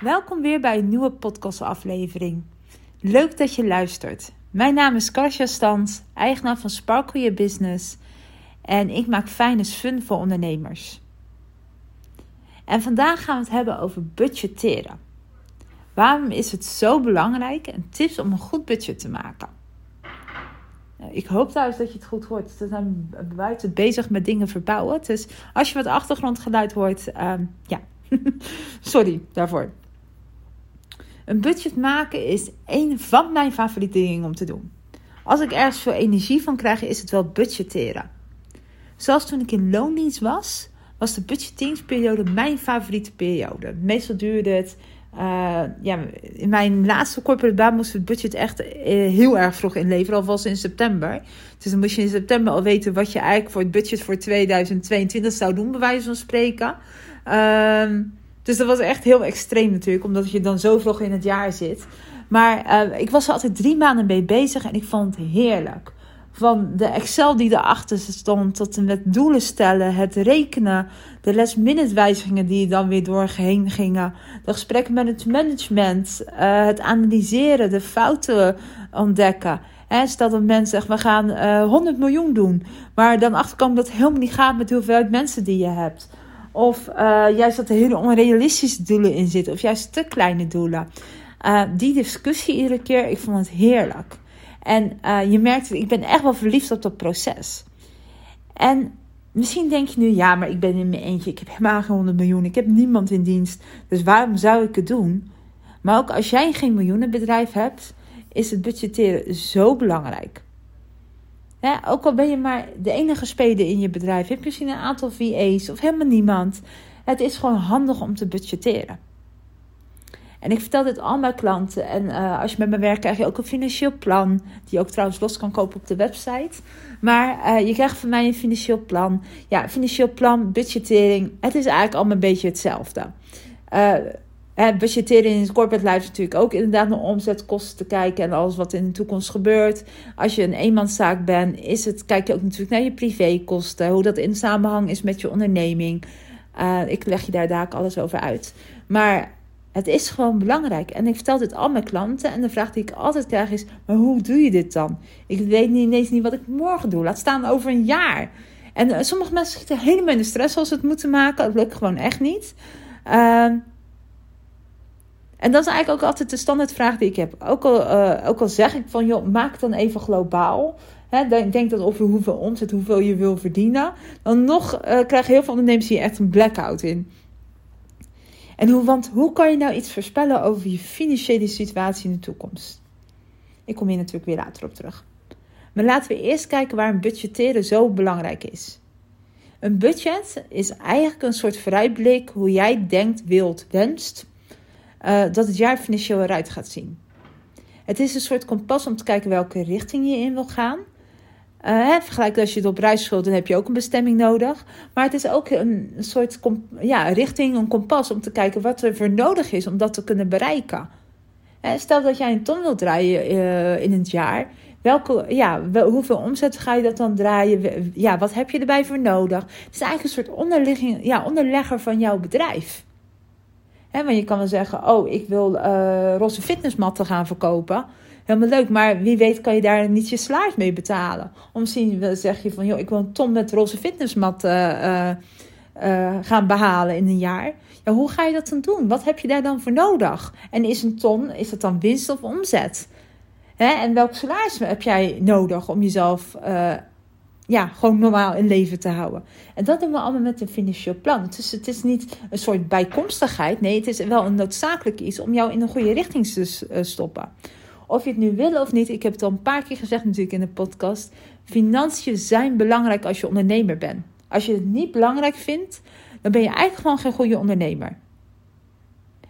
Welkom weer bij een nieuwe podcastaflevering. Leuk dat je luistert. Mijn naam is Kasia Stans, eigenaar van Sparkle Your Business. En ik maak fijne fun voor ondernemers. En vandaag gaan we het hebben over budgetteren. Waarom is het zo belangrijk en tips om een goed budget te maken? Nou, ik hoop trouwens dat je het goed hoort. We zijn buiten bezig met dingen verbouwen. Dus als je wat achtergrondgeluid hoort, ehm, ja, sorry daarvoor. Een budget maken is een van mijn favoriete dingen om te doen. Als ik ergens veel energie van krijg, is het wel budgetteren. Zoals toen ik in loondienst was, was de budgetteringsperiode mijn favoriete periode. Meestal duurde het. Uh, ja, in mijn laatste corporate baan moest het budget echt uh, heel erg vroeg inleveren, alvast in september. Dus dan moest je in september al weten wat je eigenlijk voor het budget voor 2022 zou doen, bij wijze van spreken. Uh, dus dat was echt heel extreem natuurlijk, omdat je dan zo vroeg in het jaar zit. Maar uh, ik was er altijd drie maanden mee bezig en ik vond het heerlijk. Van de Excel die erachter stond, tot en met doelen stellen, het rekenen, de wijzigingen die dan weer doorheen gingen, de gesprekken met het management, uh, het analyseren, de fouten ontdekken. He, stel dat mensen zeggen, we gaan uh, 100 miljoen doen, maar dan achterkomen dat het helemaal niet gaat met de hoeveelheid mensen die je hebt. Of uh, juist dat er hele onrealistische doelen in zitten. Of juist te kleine doelen. Uh, die discussie iedere keer, ik vond het heerlijk. En uh, je merkt, ik ben echt wel verliefd op dat proces. En misschien denk je nu, ja, maar ik ben in mijn eentje. Ik heb helemaal geen 100 miljoen. Ik heb niemand in dienst. Dus waarom zou ik het doen? Maar ook als jij geen miljoenenbedrijf hebt, is het budgetteren zo belangrijk. Ook al ben je maar de enige speler in je bedrijf, heb je misschien een aantal VA's of helemaal niemand. Het is gewoon handig om te budgetteren. En ik vertel dit al mijn klanten. En uh, als je met me werkt, krijg je ook een financieel plan. Die je ook trouwens los kan kopen op de website. Maar uh, je krijgt van mij een financieel plan. Ja, financieel plan, budgettering. Het is eigenlijk allemaal een beetje hetzelfde. Uh, en budgetteren in het corporate life natuurlijk ook inderdaad naar omzetkosten te kijken en alles wat in de toekomst gebeurt. Als je een eenmanszaak bent, is het, kijk je ook natuurlijk naar je privékosten, hoe dat in samenhang is met je onderneming. Uh, ik leg je daar daar alles over uit. Maar het is gewoon belangrijk. En ik vertel dit al mijn klanten. En de vraag die ik altijd krijg is: maar hoe doe je dit dan? Ik weet niet ineens niet wat ik morgen doe. Laat staan over een jaar. En uh, sommige mensen schieten helemaal in de stress als ze het moeten maken. Dat lukt gewoon echt niet. Uh, en dat is eigenlijk ook altijd de standaardvraag die ik heb. Ook al, uh, ook al zeg ik van, joh, maak dan even globaal. Hè, denk, denk dat over hoeveel omzet, hoeveel je wil verdienen. Dan nog uh, krijgen heel veel ondernemers hier echt een blackout in. En hoe, want hoe kan je nou iets voorspellen over je financiële situatie in de toekomst? Ik kom hier natuurlijk weer later op terug. Maar laten we eerst kijken waarom budgetteren zo belangrijk is. Een budget is eigenlijk een soort vooruitblik hoe jij denkt, wilt, wenst uh, dat het jaar financieel eruit gaat zien. Het is een soort kompas om te kijken welke richting je in wil gaan. Uh, vergelijk als je het op reis dan heb je ook een bestemming nodig. Maar het is ook een soort ja, richting, een kompas om te kijken wat er voor nodig is om dat te kunnen bereiken. Stel dat jij een ton wilt draaien uh, in het jaar. Welke, ja, hoeveel omzet ga je dat dan draaien? Ja, wat heb je erbij voor nodig? Het is eigenlijk een soort onderligging, ja, onderlegger van jouw bedrijf. He, want je kan wel zeggen, oh, ik wil uh, roze fitnessmatten gaan verkopen. Helemaal leuk, maar wie weet kan je daar niet je salaris mee betalen. Of misschien zeg je van, joh, ik wil een ton met roze fitnessmatten uh, uh, gaan behalen in een jaar. Ja, hoe ga je dat dan doen? Wat heb je daar dan voor nodig? En is een ton, is dat dan winst of omzet? En welk salaris heb jij nodig om jezelf ja, gewoon normaal in leven te houden. En dat doen we allemaal met een financieel plan. Dus het is niet een soort bijkomstigheid. Nee, het is wel een noodzakelijk iets om jou in een goede richting te eh, stoppen. Of je het nu wil of niet, ik heb het al een paar keer gezegd natuurlijk in de podcast. Financiën zijn belangrijk als je ondernemer bent. Als je het niet belangrijk vindt, dan ben je eigenlijk gewoon geen goede ondernemer.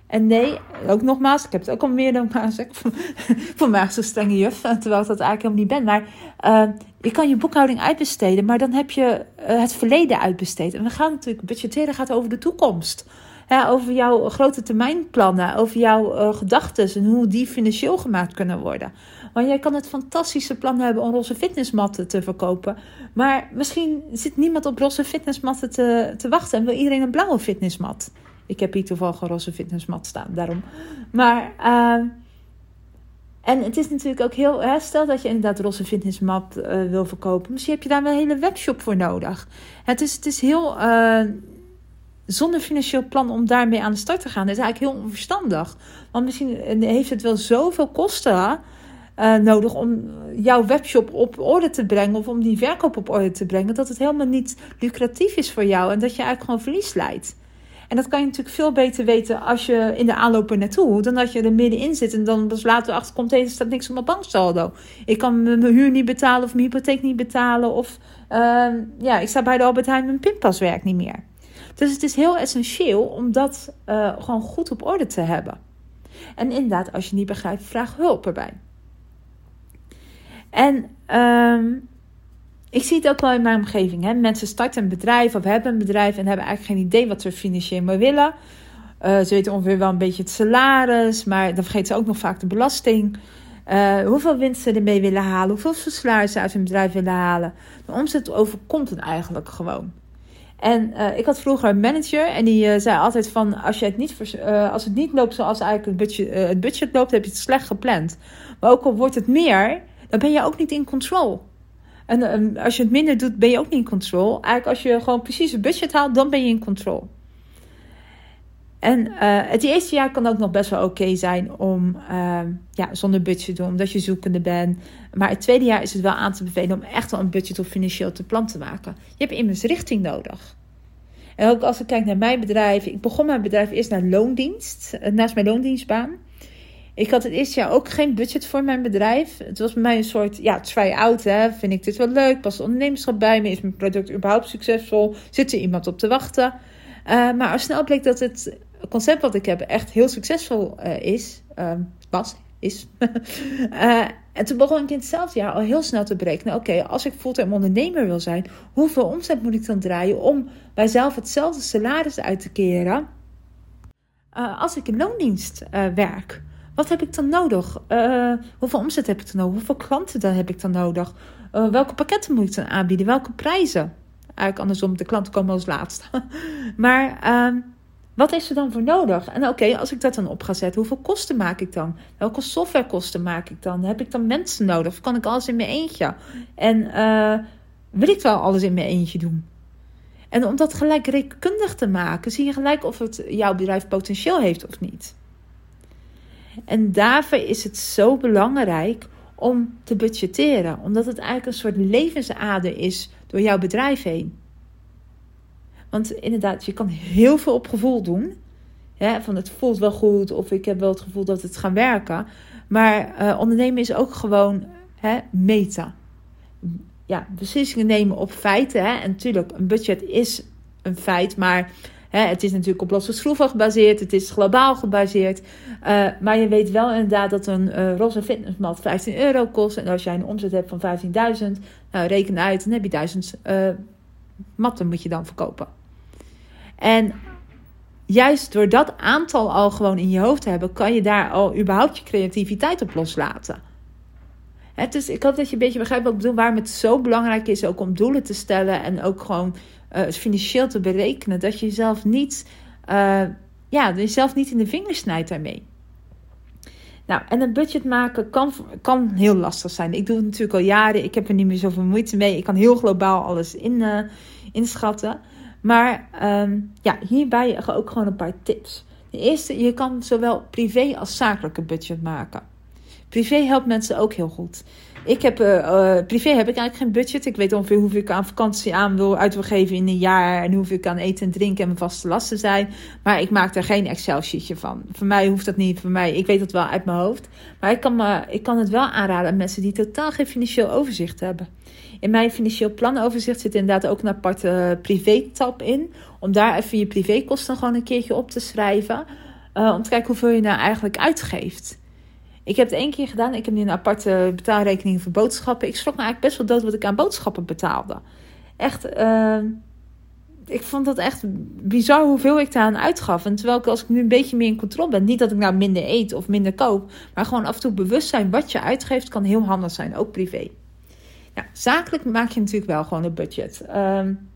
En nee, ook nogmaals, ik heb het ook al meer dan gezegd. Voor mij zo'n strenge juf, terwijl ik dat eigenlijk helemaal niet ben. Maar uh, je kan je boekhouding uitbesteden, maar dan heb je uh, het verleden uitbesteed. En we gaan natuurlijk, budgetteren gaat over de toekomst. Over jouw grote termijnplannen, over jouw uh, gedachten en hoe die financieel gemaakt kunnen worden. Want jij kan het fantastische plan hebben om roze fitnessmatten te verkopen. Maar misschien zit niemand op roze fitnessmatten te, te wachten en wil iedereen een blauwe fitnessmat. Ik heb hier toevallig een roze fitnessmat staan, daarom. Maar, uh, en het is natuurlijk ook heel, stel dat je inderdaad roze fitnessmat uh, wil verkopen. Misschien heb je daar wel een hele webshop voor nodig. Het is, het is heel, uh, zonder financieel plan om daarmee aan de start te gaan. Dat is eigenlijk heel onverstandig. Want misschien heeft het wel zoveel kosten nodig om jouw webshop op orde te brengen of om die verkoop op orde te brengen, dat het helemaal niet lucratief is voor jou en dat je eigenlijk gewoon verlies leidt. En dat kan je natuurlijk veel beter weten als je in de aanloop er naartoe, dan dat je er middenin zit en dan pas later achterkomt, er staat niks op mijn banksaldo. Ik kan mijn huur niet betalen of mijn hypotheek niet betalen of uh, ja, ik sta bij de Albert Heijn, mijn pinpas werkt niet meer. Dus het is heel essentieel om dat uh, gewoon goed op orde te hebben. En inderdaad, als je niet begrijpt, vraag hulp erbij. En um, ik zie het ook wel in mijn omgeving. Hè? Mensen starten een bedrijf of hebben een bedrijf en hebben eigenlijk geen idee wat ze financieel maar willen. Uh, ze weten ongeveer wel een beetje het salaris, maar dan vergeten ze ook nog vaak de belasting. Uh, hoeveel winst ze ermee willen halen, hoeveel salaris ze uit hun bedrijf willen halen. De omzet overkomt het eigenlijk gewoon. En uh, ik had vroeger een manager en die zei altijd van... Als, je het niet, als het niet loopt zoals eigenlijk het budget, het budget loopt, heb je het slecht gepland. Maar ook al wordt het meer, dan ben je ook niet in control. En um, als je het minder doet, ben je ook niet in control. Eigenlijk als je gewoon precies het budget haalt, dan ben je in control. En uh, het eerste jaar kan ook nog best wel oké zijn om uh, ja, zonder budget te doen, omdat je zoekende bent. Maar het tweede jaar is het wel aan te bevelen om echt wel een budget of financieel te plan te maken. Je hebt immers richting nodig. En ook als ik kijk naar mijn bedrijf. Ik begon mijn bedrijf eerst naar loondienst, eh, naast mijn loondienstbaan. Ik had het eerste jaar ook geen budget voor mijn bedrijf. Het was bij mij een soort, ja, try out. Hè. Vind ik dit wel leuk? Past ondernemerschap bij me? Is mijn product überhaupt succesvol? Zit er iemand op te wachten? Uh, maar al snel bleek dat het concept wat ik heb echt heel succesvol uh, is. Uh, was, is. en toen begon ik in hetzelfde jaar al heel snel te berekenen. Oké, als ik fulltime ondernemer wil zijn, hoeveel omzet moet ik dan draaien om bij zelf hetzelfde salaris uit te keren als ik in loondienst werk? Wat heb ik dan nodig? Uh, hoeveel omzet heb ik dan nodig? Hoeveel klanten dan heb ik dan nodig? Uh, welke pakketten moet ik dan aanbieden? Welke prijzen? Eigenlijk andersom, de klanten komen als laatste. maar uh, wat is er dan voor nodig? En oké, als ik dat dan op ga zetten, hoeveel kosten maak ik dan? Welke softwarekosten maak ik dan? Heb ik dan mensen nodig? Of kan ik alles in mijn eentje? En eh, wil ik wel alles in mijn eentje doen? En om dat gelijk rekenkundig te maken, zie je gelijk of het jouw bedrijf potentieel heeft of niet. En daarvoor is het zo belangrijk om te budgetteren, omdat het eigenlijk een soort levensader is door jouw bedrijf heen. Want inderdaad, je kan heel veel op gevoel doen. Van het voelt wel goed of ik heb wel het gevoel dat het gaat werken. Maar uh, ondernemen is ook gewoon hè, meta. Ja, beslissingen nemen op feiten. Hè. En natuurlijk, een budget is een feit, maar het is natuurlijk op losse schroeven gebaseerd, het is globaal gebaseerd. Uh, maar je weet wel inderdaad dat een uh, roze fitnessmat 15 euro kost. En als jij een omzet hebt van 15.000, nou reken uit, dan heb je 1000 uh, matten moet je dan verkopen. En juist door dat aantal al gewoon in je hoofd te hebben, kan je daar al überhaupt je creativiteit op loslaten. Dus ik hoop dat je een beetje begrijpt wat ik bedoel, waarom het zo belangrijk is ook om doelen te stellen en ook gewoon uh, financieel te berekenen. Dat je jezelf niet, uh, ja, jezelf niet in de vingers snijdt daarmee. Nou, en een budget maken kan, kan heel lastig zijn. Ik doe het natuurlijk al jaren. Ik heb er niet meer zoveel moeite mee. Ik kan heel globaal alles in, uh, inschatten. Maar um, ja, hierbij ook gewoon een paar tips. De eerste, je kan zowel privé als zakelijke budget maken. Privé helpt mensen ook heel goed. Ik heb, uh, uh, privé heb ik eigenlijk geen budget. Ik weet ongeveer hoeveel ik aan vakantie aan wil uit wil geven in een jaar. En hoeveel ik aan eten en drinken en mijn vaste lasten zijn. Maar ik maak er geen Excel-sheetje van. Voor mij hoeft dat niet. Voor mij, ik weet dat wel uit mijn hoofd. Maar ik kan, me, ik kan het wel aanraden aan mensen die totaal geen financieel overzicht hebben. In mijn financieel planoverzicht zit inderdaad ook een aparte privé-tab in. Om daar even je privékosten gewoon een keertje op te schrijven. Uh, om te kijken hoeveel je nou eigenlijk uitgeeft. Ik heb het één keer gedaan. Ik heb nu een aparte betaalrekening voor boodschappen. Ik schrok me eigenlijk best wel dood wat ik aan boodschappen betaalde. Echt, uh, ik vond dat echt bizar hoeveel ik daaraan uitgaf. En terwijl ik als ik nu een beetje meer in controle ben. Niet dat ik nou minder eet of minder koop. Maar gewoon af en toe bewust zijn wat je uitgeeft kan heel handig zijn. Ook privé. Ja, zakelijk maak je natuurlijk wel gewoon een budget. Um,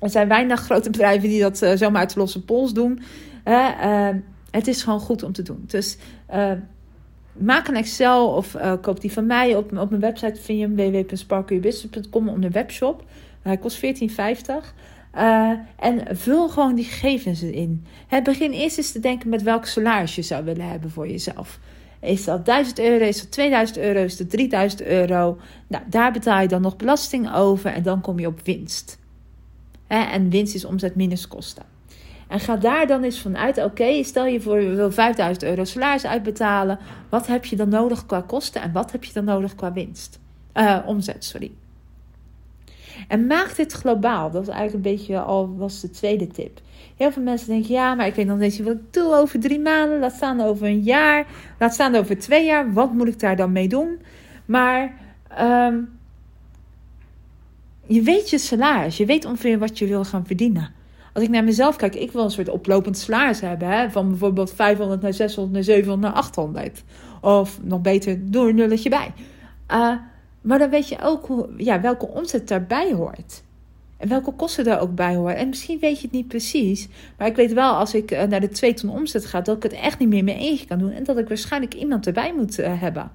er zijn weinig grote bedrijven die dat uh, zomaar uit losse pols doen. het is gewoon goed om te doen. Dus maak een Excel of uh, koop die van mij. Op, op mijn website vind je hem www.sparklebusiness.com onder webshop. Hij kost 14,50. Uh, en vul gewoon die gegevens in. Begin eerst eens te denken met welk salaris je zou willen hebben voor jezelf. Is dat 1000 euro, is dat 2000 euro, is dat 3000 euro? Nou, daar betaal je dan nog belasting over en dan kom je op winst. En winst is omzet minus kosten. En ga daar dan eens vanuit, oké, stel je voor je wil 5000 euro salaris uitbetalen. Wat heb je dan nodig qua kosten en wat heb je dan nodig qua winst? Uh, omzet, sorry. En maak dit globaal. Dat is eigenlijk een beetje al was de tweede tip. Heel veel mensen denken, ja, maar ik weet nog niet wat ik doe over drie maanden. Laat staan over een jaar. Laat staan over twee jaar. Wat moet ik daar dan mee doen? Maar um, je weet je salaris. Je weet ongeveer wat je wil gaan verdienen. Als ik naar mezelf kijk, ik wil een soort oplopend salaris hebben. Hè? Van bijvoorbeeld 500 naar 600 naar 700 naar 800. Of nog beter, door een nulletje bij. Uh, maar dan weet je ook ja, welke omzet daarbij hoort. En welke kosten daar ook bij horen. En misschien weet je het niet precies. Maar ik weet wel, als ik uh, naar de 2 ton omzet ga, dat ik het echt niet meer mijn eentje kan doen. En dat ik waarschijnlijk iemand erbij moet uh, hebben.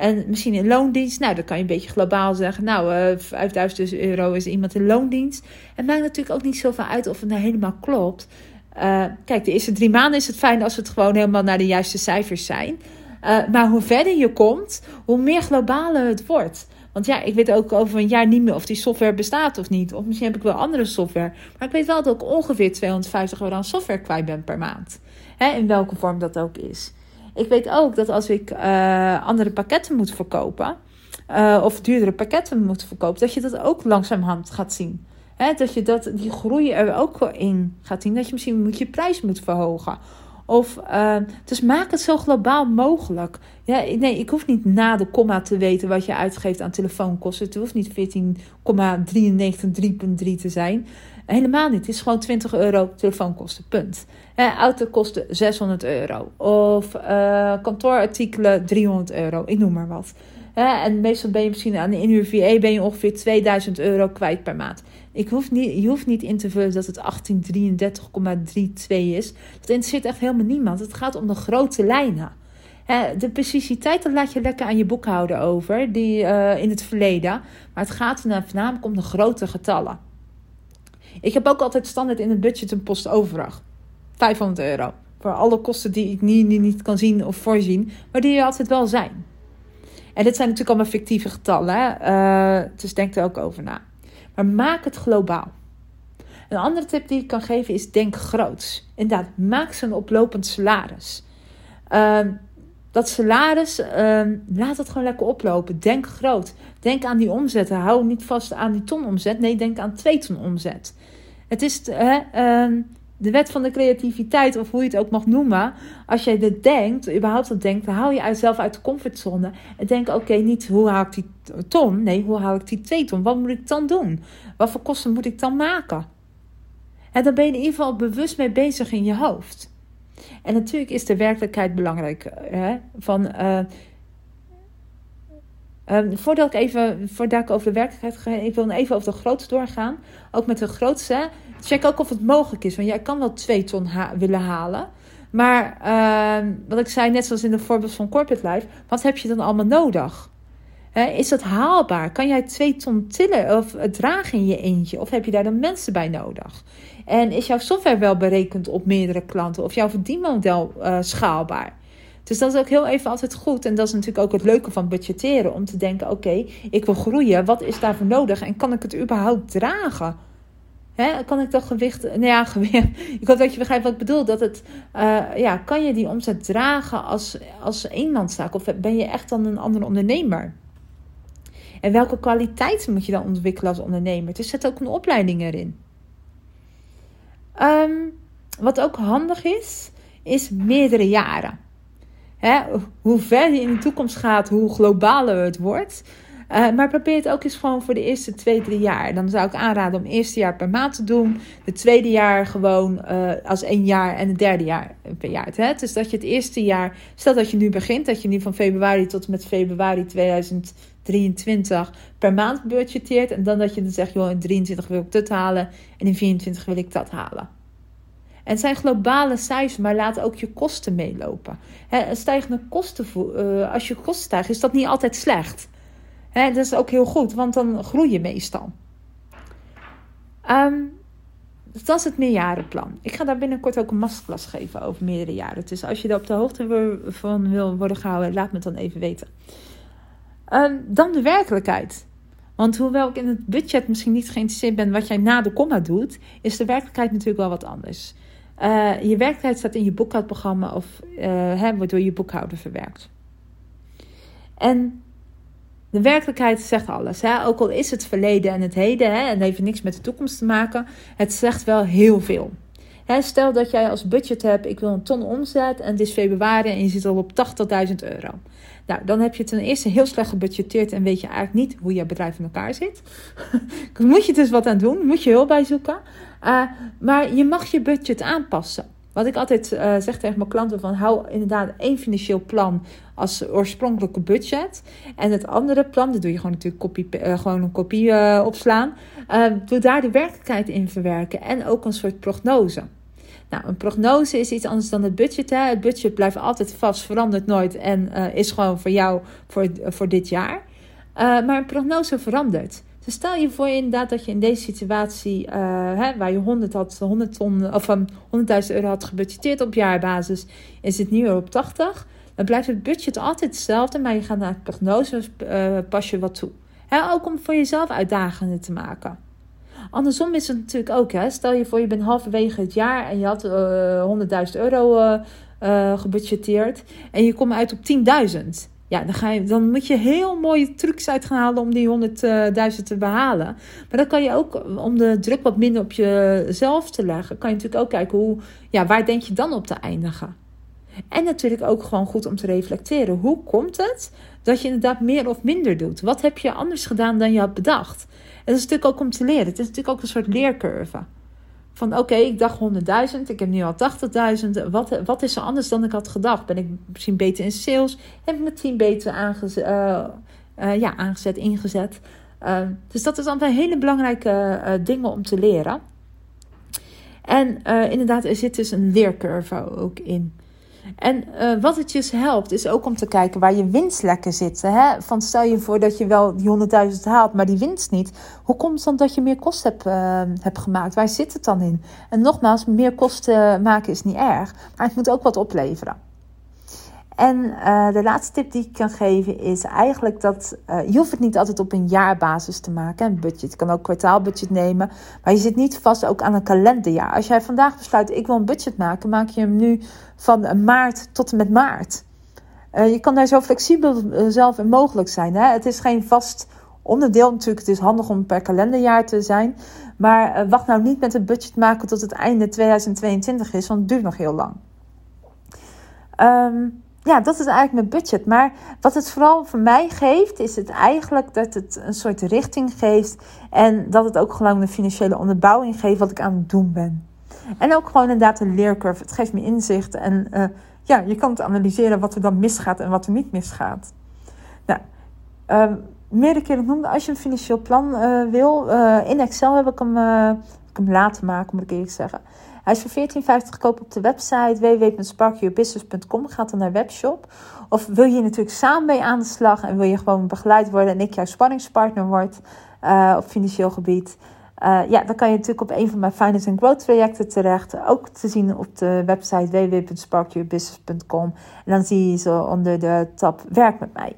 En misschien in loondienst, nou, dan kan je een beetje globaal zeggen. Nou, uh, eh, 5000 euro is iemand in loondienst. Het maakt natuurlijk ook niet zoveel uit of het nou helemaal klopt. Uh, kijk, de eerste drie maanden is het fijn als het gewoon helemaal naar de juiste cijfers zijn. Uh, maar hoe verder je komt, hoe meer globaler het wordt. Want ja, ik weet ook over een jaar niet meer of die software bestaat of niet. Of misschien heb ik wel andere software. Maar ik weet wel dat ik ongeveer 250 euro aan software kwijt ben per maand. Hè, in welke vorm dat ook is. Ik weet ook dat als ik uh, andere pakketten moet verkopen, uh, of duurdere pakketten moet verkopen, dat je dat ook langzamerhand gaat zien. He, dat je dat, die groei er ook in gaat zien. Dat je misschien moet je prijs moet verhogen. Of, uh, dus maak het zo globaal mogelijk. Ja, nee, ik hoef niet na de komma te weten wat je uitgeeft aan telefoonkosten. Het hoeft niet 14,93 te zijn. Helemaal niet. Het is gewoon 20 euro telefoonkosten. Punt. Eh, auto kosten 600 euro. Of uh, kantoorartikelen 300 euro. Ik noem maar wat. Eh, en meestal ben je misschien aan de inhuur ben je ongeveer 2000 euro kwijt per maand. Ik hoef niet, je hoeft niet in te vullen dat het 1833,32 is. Dat interesseert echt helemaal niemand. Het gaat om de grote lijnen. De precisiteit, dat laat je lekker aan je boekhouder over, die, uh, in het verleden. Maar het gaat voornamelijk om de grote getallen. Ik heb ook altijd standaard in het budget een post overig. 500 euro. Voor alle kosten die ik niet, niet, niet kan zien of voorzien, maar die er altijd wel zijn. En dit zijn natuurlijk allemaal fictieve getallen? Uh, dus denk er ook over na. Maar maak het globaal. Een andere tip die ik kan geven is denk groots. Inderdaad, maak zo'n oplopend salaris. Uh, dat salaris, uh, laat het gewoon lekker oplopen. Denk groot. Denk aan die omzetten. Hou niet vast aan die ton omzet. Nee, denk aan twee ton omzet. Het is uh, de wet van de creativiteit, of hoe je het ook mag noemen. Als jij dit denkt, überhaupt dat denkt, dan haal je jezelf uit de comfortzone. En denk, oké, niet hoe haal ik die ton? Nee, hoe haal ik die twee ton? Wat moet ik dan doen? Wat voor kosten moet ik dan maken? En dan ben je in ieder geval bewust mee bezig in je hoofd. En natuurlijk is de werkelijkheid belangrijk. Hè? Van, uh, um, voordat ik even, voordat ik over de werkelijkheid ga, ik wil even over de grootte doorgaan. Ook met de grootste. Check ook of het mogelijk is. Want jij kan wel twee ton willen halen. Maar uh, wat ik zei, net zoals in de voorbeeld van Corporate Life, wat heb je dan allemaal nodig? Is dat haalbaar? Kan jij twee ton tillen of dragen in je eentje? Of heb je daar dan mensen bij nodig? En is jouw software wel berekend op meerdere klanten? Of jouw verdienmodel uh, schaalbaar? Dus dat is ook heel even altijd goed. En dat is natuurlijk ook het leuke van budgetteren. Om te denken, oké, ik wil groeien. Wat is daarvoor nodig? En kan ik het überhaupt dragen? Kan ik dat gewicht... Nou ja, gewicht... Ik hoop dat je begrijpt wat ik bedoel. Dat het... Uh, ja, kan je die omzet dragen als, als eenmanszaak? Of ben je echt dan een andere ondernemer? En welke kwaliteiten moet je dan ontwikkelen als ondernemer? Dus zet ook een opleiding erin. Um, wat ook handig is, is meerdere jaren. Hè, hoe ver je in de toekomst gaat, hoe globaler het wordt. Uh, maar probeer het ook eens gewoon voor de eerste twee, drie jaar. Dan zou ik aanraden om het eerste jaar per maand te doen. Het tweede jaar gewoon uh, als één jaar en het derde jaar per jaar. Hè? Dus dat je het eerste jaar, stel dat je nu begint, dat je nu van februari tot en met februari 2023 per maand budgeteert. En dan dat je dan zegt, joh, in 23 wil ik dit halen en in 24 wil ik dat halen. En het zijn globale cijfers, maar laat ook je kosten meelopen. Stijgende kosten, uh, als je kosten stijgen, is dat niet altijd slecht. Dat is ook heel goed, want dan groei je meestal. Um, dat is het meerjarenplan. Ik ga daar binnenkort ook een masterclass geven over meerdere jaren. Dus als je daar op de hoogte van wil worden gehouden, laat me het dan even weten. Um, dan de werkelijkheid. Want hoewel ik in het budget misschien niet geïnteresseerd ben wat jij na de komma doet, is de werkelijkheid natuurlijk wel wat anders. Uh, je werkelijkheid staat in je boekhoudprogramma of hè, wordt door je boekhouder verwerkt. En de werkelijkheid zegt alles. Hè? Ook al is het verleden en het heden hè, en heeft niks met de toekomst te maken, het zegt wel heel veel. Stel dat jij als budget hebt, ik wil een ton omzet en het is februari en je zit al op 80.000 euro. Nou, dan heb je ten eerste heel slecht gebudgeteerd en weet je eigenlijk niet hoe je bedrijf in elkaar zit. moet je dus wat aan doen, moet je hulp bij zoeken. Uh, maar je mag je budget aanpassen. Wat ik altijd uh, zeg tegen mijn klanten: van hou inderdaad één financieel plan als oorspronkelijke budget. En het andere plan, dat doe je gewoon natuurlijk uh, gewoon een kopie opslaan. doe daar de werkelijkheid in verwerken en ook een soort prognose. Nou, een prognose is iets anders dan het budget. Hè. Het budget blijft altijd vast, verandert nooit en is gewoon voor jou voor, voor dit jaar. maar een prognose verandert. Dus stel je voor inderdaad dat je in deze situatie, uh, hè, waar je 100 had, 100 ton, of um, 100.000 euro had gebudgeteerd op jaarbasis, is het nu op 80. Dan blijft het budget altijd hetzelfde, maar je gaat naar de prognose, pas je wat toe. Hè, ook om het voor jezelf uitdagender te maken. Andersom is het natuurlijk ook, hè. stel je voor je bent halverwege het jaar en je had uh, 100.000 euro uh, gebudgeteerd en je komt uit op 10.000. Ja, dan, ga je, dan moet je heel mooie trucs uit gaan halen om die 100.000 te behalen. Maar dan kan je ook, om de druk wat minder op jezelf te leggen, kan je natuurlijk ook kijken hoe, ja, waar denk je dan op te eindigen. En natuurlijk ook gewoon goed om te reflecteren. Hoe komt het dat je inderdaad meer of minder doet? Wat heb je anders gedaan dan je had bedacht? Dat is natuurlijk ook om te leren. Het is natuurlijk ook een soort leercurve. Van oké, ik dacht 100.000, ik heb nu al 80.000. Wat, wat is er anders dan ik had gedacht? Ben ik misschien beter in sales? Heb ik mijn team beter aangezet, uh, uh, ja, aangezet ingezet? Uh, dus dat is allemaal hele belangrijke dingen om te leren. En inderdaad, er zit dus een leercurve ook in. En uh, wat het je helpt, is ook om te kijken waar je winstlekken zitten. Hè? Van stel je voor dat je wel die 100.000 haalt, maar die winst niet. Hoe komt het dan dat je meer kosten hebt, uh, hebt gemaakt? Waar zit het dan in? En nogmaals, meer kosten maken is niet erg, maar het moet ook wat opleveren. En uh, de laatste tip die ik kan geven is eigenlijk dat uh, je hoeft het niet altijd op een jaarbasis te maken. Een budget je kan ook kwartaalbudget nemen, maar je zit niet vast ook aan een kalenderjaar. Als jij vandaag besluit ik wil een budget maken, maak je hem nu van maart tot en met maart. Uh, je kan daar zo flexibel zelf in mogelijk zijn. Hè? Het is geen vast onderdeel natuurlijk. Het is handig om per kalenderjaar te zijn. Maar wacht nou niet met een budget maken tot het einde 2022 is, want het duurt nog heel lang. Um, ja, dat is eigenlijk mijn budget. Maar wat het vooral voor mij geeft, is het eigenlijk dat het een soort richting geeft. En dat het ook gewoon een financiële onderbouwing geeft wat ik aan het doen ben. En ook gewoon inderdaad een leercurve. Het geeft me inzicht. En uh, ja, je kan het analyseren wat er dan misgaat en wat er niet misgaat. Nou, uh, meerdere keren noemde, als je een financieel plan uh, wil, uh, in Excel heb ik hem, ik hem laten maken, moet ik eerlijk zeggen. Hij is voor 14,50 koop op de website www.sparkyourbusiness.com. Gaat dan naar webshop. Of wil je natuurlijk samen mee aan de slag en wil je gewoon begeleid worden en ik jouw spanningspartner word uh, op financieel gebied. Uh, ja, dan kan je natuurlijk op een van mijn Finance and Growth trajecten terecht. Ook te zien op de website www.sparkyourbusiness.com. En dan zie je ze onder de tab Werk met mij.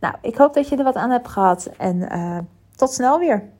Nou, ik hoop dat je er wat aan hebt gehad en uh, tot snel weer.